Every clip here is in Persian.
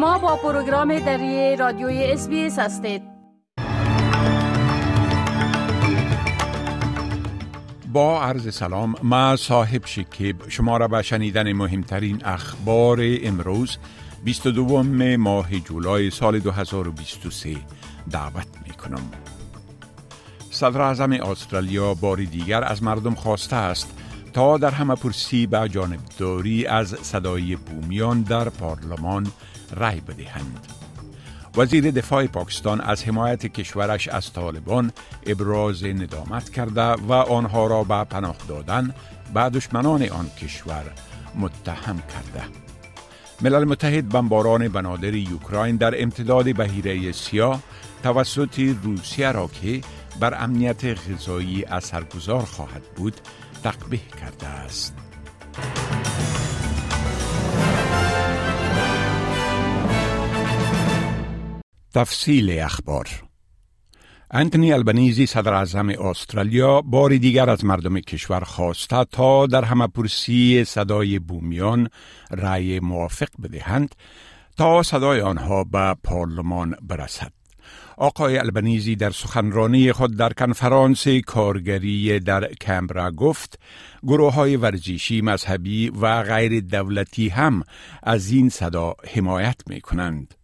شما با پروگرام دری رادیوی اس هستید. با عرض سلام ما صاحب شکیب. شما را به شنیدن مهمترین اخبار امروز 22 ماه جولای سال 2023 دعوت می کنم صدر اعظم استرالیا باری دیگر از مردم خواسته است تا در همه پرسی به جانبداری از صدای بومیان در پارلمان رای بدهند. وزیر دفاع پاکستان از حمایت کشورش از طالبان ابراز ندامت کرده و آنها را به پناه دادن به دشمنان آن کشور متهم کرده. ملل متحد بمباران بنادر یوکراین در امتداد بهیره سیاه توسط روسیه را که بر امنیت غذایی اثرگذار خواهد بود تقبیح کرده است. تفصیل اخبار انتونی البنیزی صدر اعظم استرالیا باری دیگر از مردم کشور خواسته تا در همه پرسی صدای بومیان رأی موافق بدهند تا صدای آنها به پارلمان برسد. آقای البنیزی در سخنرانی خود در کنفرانس کارگری در کمبرا گفت گروه های ورزشی مذهبی و غیر دولتی هم از این صدا حمایت می کنند.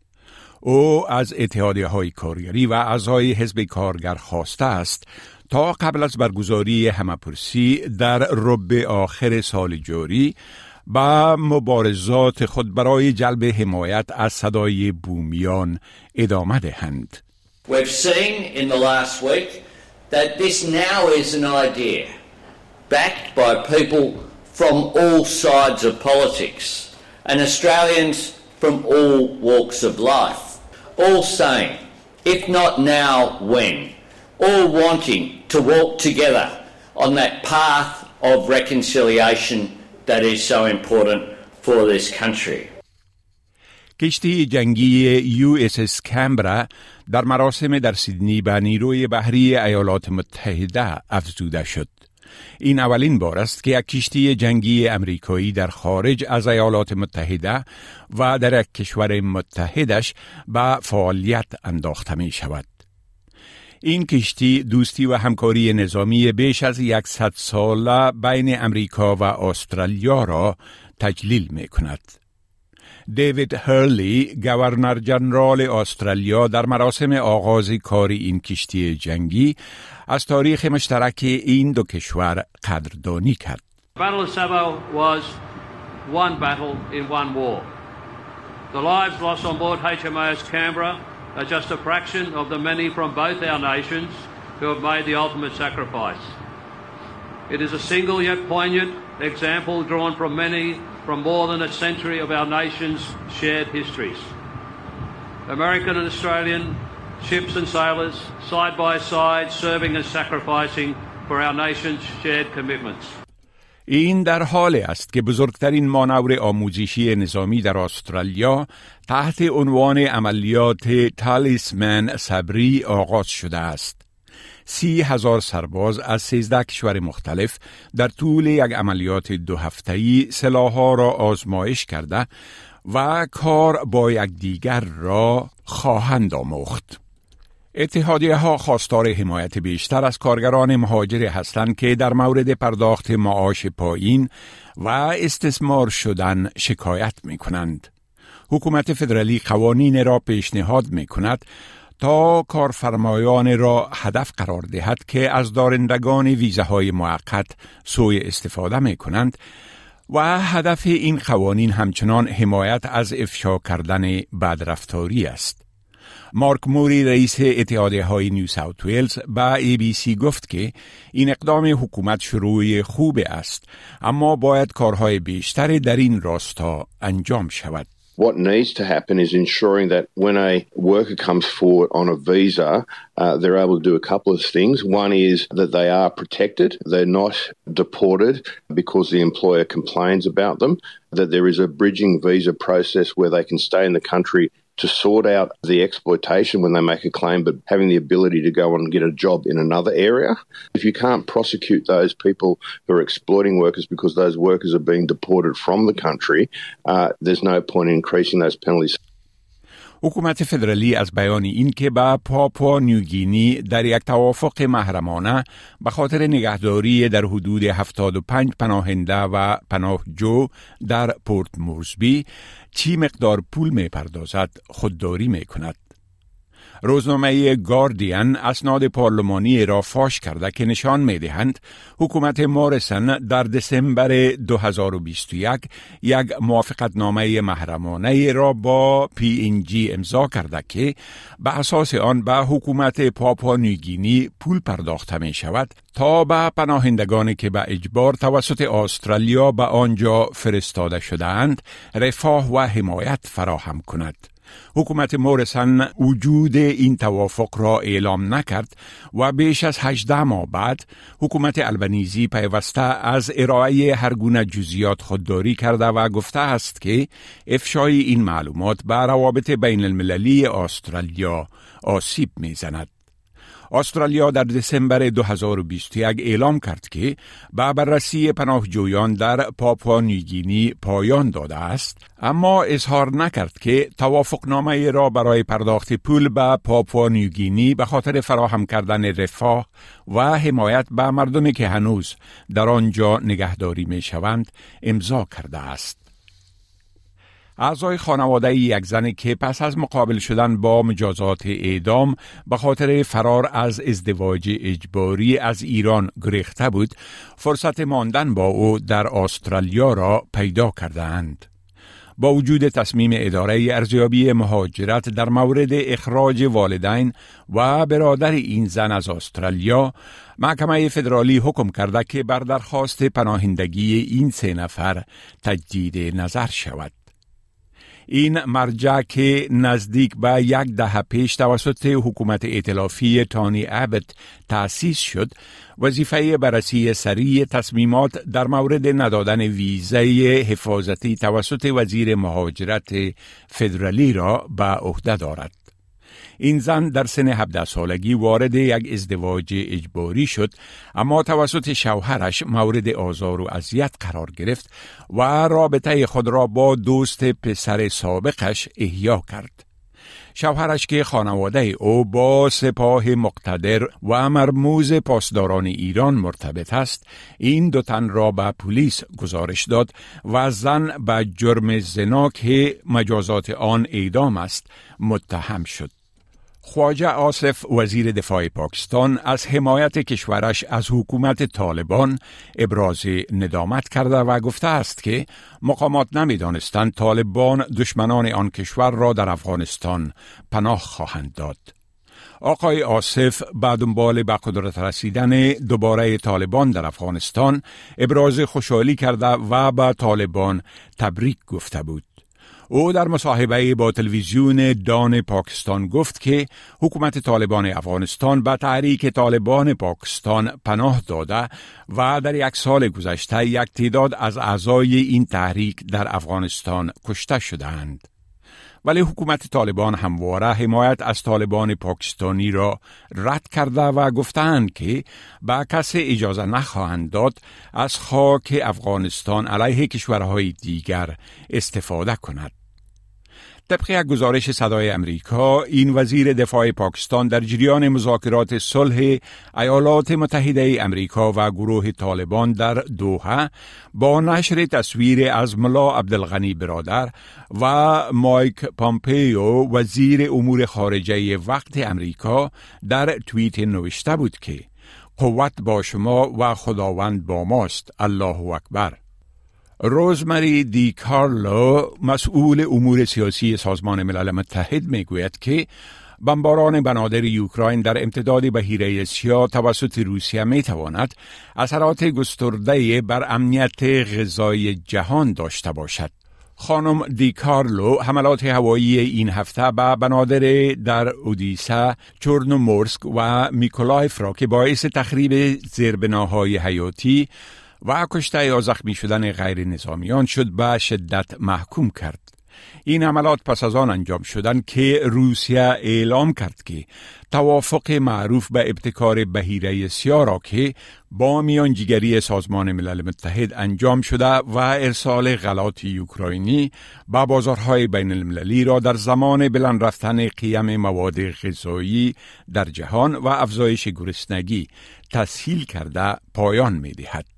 او از اتحادیه های کارگری و اعضای حزب کارگر خواسته است تا قبل از برگزاری همپرسی در رب آخر سال جاری با مبارزات خود برای جلب حمایت از صدای بومیان ادامه دهند. We've seen in the last week that this now is an idea backed by people from all sides of politics and Australians from all walks of life, all saying, if not now, when? All wanting to walk together on that path of reconciliation that is so important for this country. کشتی جنگی یو اس اس کمبرا در مراسم در سیدنی به نیروی بحری ایالات متحده افزوده شد. این اولین بار است که یک کشتی جنگی امریکایی در خارج از ایالات متحده و در یک کشور متحدش به فعالیت انداخته می شود. این کشتی دوستی و همکاری نظامی بیش از یکصد ساله بین امریکا و استرالیا را تجلیل می کند. دیوید هرلی گورنر جنرال استرالیا در مراسم آغاز کار این کشتی جنگی از تاریخ مشترک این دو کشور قدردانی کرد. Battle of Savo was one battle in one war. The lives lost on board HMAS Canberra are just a fraction of the many from both our nations who have made the ultimate sacrifice. It is a single yet poignant example drawn from many from more than a century of our nation's shared histories. American and Australian ships and sailors, side by side, serving and sacrificing for our nation's shared commitments. این در حال است که بزرگترین مانور آموزشی نظامی در استرالیا تحت عنوان عملیات تالیسمن صبری آغاز شده است. سی هزار سرباز از سیزده کشور مختلف در طول یک عملیات دو هفتهی سلاحها را آزمایش کرده و کار با یکدیگر را خواهند آموخت. اتحادیه ها خواستار حمایت بیشتر از کارگران مهاجر هستند که در مورد پرداخت معاش پایین و استثمار شدن شکایت می کنند. حکومت فدرالی قوانین را پیشنهاد می کند تا کارفرمایان را هدف قرار دهد که از دارندگان ویزه موقت سوی استفاده می کنند و هدف این قوانین همچنان حمایت از افشا کردن بدرفتاری است. مارک موری رئیس اتحادیه های نیو ساوت ویلز به ای بی سی گفت که این اقدام حکومت شروع خوب است اما باید کارهای بیشتری در این راستا انجام شود. What needs to happen is ensuring that when a worker comes forward on a visa, uh, they're able to do a couple of things. One is that they are protected, they're not deported because the employer complains about them, that there is a bridging visa process where they can stay in the country to sort out the exploitation when they make a claim, but having the ability to go and get a job in another area. If you can't prosecute those people who are exploiting workers because those workers are being deported from the country, uh, there's no point in increasing those penalties. حکومت فدرالی از بیان این که به پاپا نیوگینی در یک توافق محرمانه به خاطر نگهداری در حدود 75 پناهنده و پناهجو در پورت مورزبی چی مقدار پول می پردازد خودداری می کند. روزنامه گاردین اسناد پارلمانی را فاش کرده که نشان می دهند حکومت مارسن در دسامبر 2021 یک موافقت نامه محرمانه را با پی جی امضا کرده که به اساس آن به حکومت پاپا نیگینی پول پرداخته می شود تا به پناهندگانی که به اجبار توسط استرالیا به آنجا فرستاده شدهاند رفاه و حمایت فراهم کند. حکومت مورسن وجود این توافق را اعلام نکرد و بیش از 18 ماه بعد حکومت البنیزی پیوسته از ارائه هر گونه جزئیات خودداری کرده و گفته است که افشای این معلومات به روابط بین المللی استرالیا آسیب می‌زند. استرالیا در دسامبر 2021 اعلام کرد که به بررسی پناهجویان در پاپوا نیگینی پایان داده است اما اظهار نکرد که توافقنامه را برای پرداخت پول به پاپوا نیگینی به خاطر فراهم کردن رفاه و حمایت به مردمی که هنوز در آنجا نگهداری می شوند امضا کرده است. اعضای خانواده یک زن که پس از مقابل شدن با مجازات اعدام به خاطر فرار از ازدواج اجباری از ایران گریخته بود فرصت ماندن با او در استرالیا را پیدا کردند. با وجود تصمیم اداره ارزیابی مهاجرت در مورد اخراج والدین و برادر این زن از استرالیا محکمه فدرالی حکم کرده که بر درخواست پناهندگی این سه نفر تجدید نظر شود این مرجع که نزدیک به یک دهه پیش توسط حکومت ائتلافی تانی ابت تأسیس شد وظیفه بررسی سریع تصمیمات در مورد ندادن ویزه حفاظتی توسط وزیر مهاجرت فدرالی را به عهده دارد. این زن در سن 17 سالگی وارد یک ازدواج اجباری شد اما توسط شوهرش مورد آزار و اذیت قرار گرفت و رابطه خود را با دوست پسر سابقش احیا کرد. شوهرش که خانواده او با سپاه مقتدر و مرموز پاسداران ایران مرتبط است این دو تن را به پلیس گزارش داد و زن به جرم زنا که مجازات آن اعدام است متهم شد خواجه آصف وزیر دفاع پاکستان از حمایت کشورش از حکومت طالبان ابراز ندامت کرده و گفته است که مقامات نمی‌دانستند طالبان دشمنان آن کشور را در افغانستان پناه خواهند داد. آقای آصف بعد دنبال به قدرت رسیدن دوباره طالبان در افغانستان ابراز خوشحالی کرده و به طالبان تبریک گفته بود. او در مصاحبه با تلویزیون دان پاکستان گفت که حکومت طالبان افغانستان به تحریک طالبان پاکستان پناه داده و در یک سال گذشته یک تعداد از اعضای این تحریک در افغانستان کشته شدهاند. ولی حکومت طالبان همواره حمایت از طالبان پاکستانی را رد کرده و گفتند که به کسی اجازه نخواهند داد از خاک افغانستان علیه کشورهای دیگر استفاده کند. طبق یک گزارش صدای امریکا این وزیر دفاع پاکستان در جریان مذاکرات صلح ایالات متحده امریکا و گروه طالبان در دوحه با نشر تصویر از ملا عبدالغنی برادر و مایک پامپیو وزیر امور خارجه وقت امریکا در توییت نوشته بود که قوت با شما و خداوند با ماست. الله اکبر. روزمری دی کارلو مسئول امور سیاسی سازمان ملل متحد می گوید که بمباران بنادر یوکراین در امتداد به هیره سیا توسط روسیه می تواند اثرات گسترده بر امنیت غذای جهان داشته باشد. خانم دی کارلو حملات هوایی این هفته به بنادر در اودیسا، چورنومورسک و میکولایف را که باعث تخریب زیربناهای حیاتی و کشته یا زخمی شدن غیر نظامیان شد به شدت محکوم کرد. این عملات پس از آن انجام شدند که روسیه اعلام کرد که توافق معروف به ابتکار بهیره سیاه را که با میانجیگری سازمان ملل متحد انجام شده و ارسال غلات اوکراینی به بازارهای بین المللی را در زمان بلند رفتن قیم مواد غذایی در جهان و افزایش گرسنگی تسهیل کرده پایان می دهد.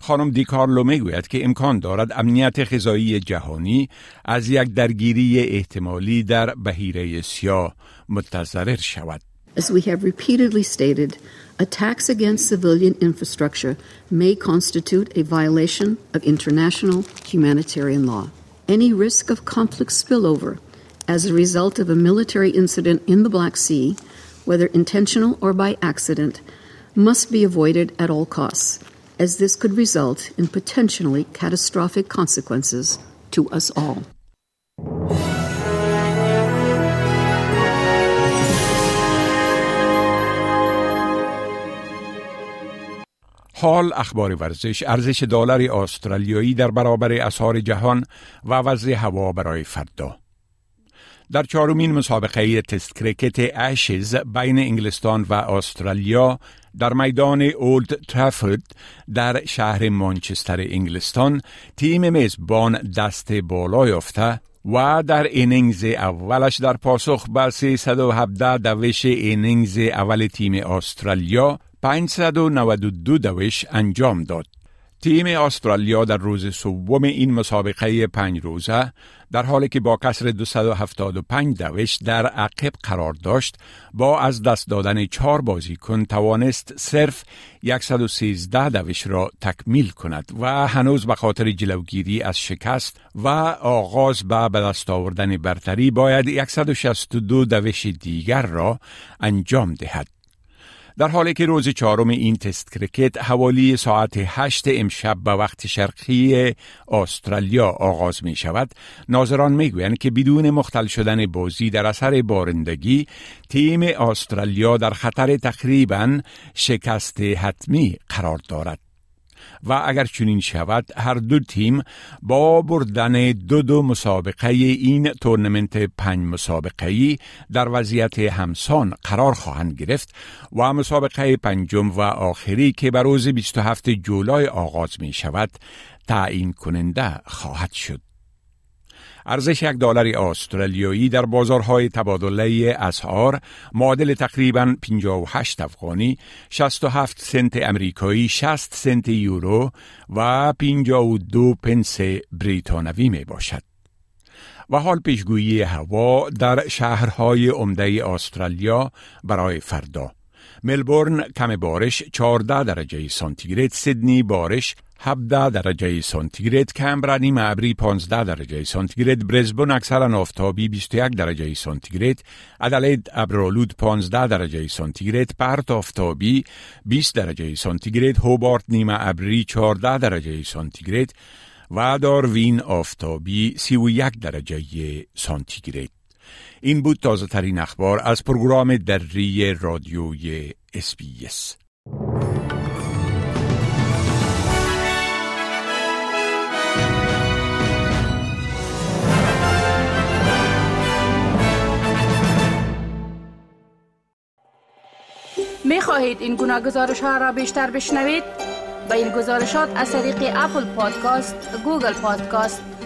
خانم دیکارلو می‌گوید که امکان دارد امنیت غذایی جهانی از یک درگیری احتمالی در بهیره سیاه متضرر شود. As we have repeatedly stated, attacks against civilian infrastructure may constitute a violation of international humanitarian law. Any risk of conflict spillover as a result of a military incident in the Black Sea, whether intentional or by accident, must be avoided at all costs, as this could result in potentially catastrophic consequences to us all. حال اخبار ورزش ارزش دلار استرالیایی در برابر اسعار جهان و وضع هوا برای فردا در چهارمین مسابقه تست کرکت Ashes بین انگلستان و استرالیا در میدان اولد ترافورد در شهر مانچستر انگلستان تیم میزبان دست بالا یافته و در innings اولش در پاسخ به 317 دوش innings اول تیم استرالیا 592 دوش انجام داد. تیم استرالیا در روز سوم این مسابقه پنج روزه در حالی که با کسر 275 دوش در عقب قرار داشت با از دست دادن چهار بازیکن توانست صرف 113 دوش را تکمیل کند و هنوز به خاطر جلوگیری از شکست و آغاز به به دست آوردن برتری باید 162 دوش دیگر را انجام دهد. در حالی که روز چهارم این تست کرکت حوالی ساعت هشت امشب به وقت شرقی استرالیا آغاز می شود ناظران می گویند که بدون مختل شدن بازی در اثر بارندگی تیم استرالیا در خطر تقریبا شکست حتمی قرار دارد. و اگر چنین شود هر دو تیم با بردن دو دو مسابقه این تورنمنت پنج مسابقه در وضعیت همسان قرار خواهند گرفت و مسابقه پنجم و آخری که بر روز 27 جولای آغاز می شود تعیین کننده خواهد شد. ارزش یک دلار استرالیایی در بازارهای تبادله اسعار معادل تقریبا 58 افغانی 67 سنت امریکایی 60 سنت یورو و 52 پنس بریتانوی می باشد. و حال پیشگویی هوا در شهرهای عمده استرالیا برای فردا ملبورن کم بارش 14 درجه سانتیگراد سیدنی بارش 17 درجه سانتیگراد کمبرا نیمه ابری 15 درجه سانتیگراد برزبون اکثرا آفتابی 21 درجه سانتیگراد ادلید ابرالود 15 درجه سانتیگراد پرت آفتابی 20 درجه سانتیگراد هوبارت نیمه ابری 14 درجه سانتیگراد و داروین آفتابی 31 درجه سانتیگراد. این بود تازه ترین اخبار از program دری رادیوی SBS می خواهید این گونه گزارش ها را بیشتر بشنوید؟ به این گزارشات از طریق Apple Podcast، Google Podcast،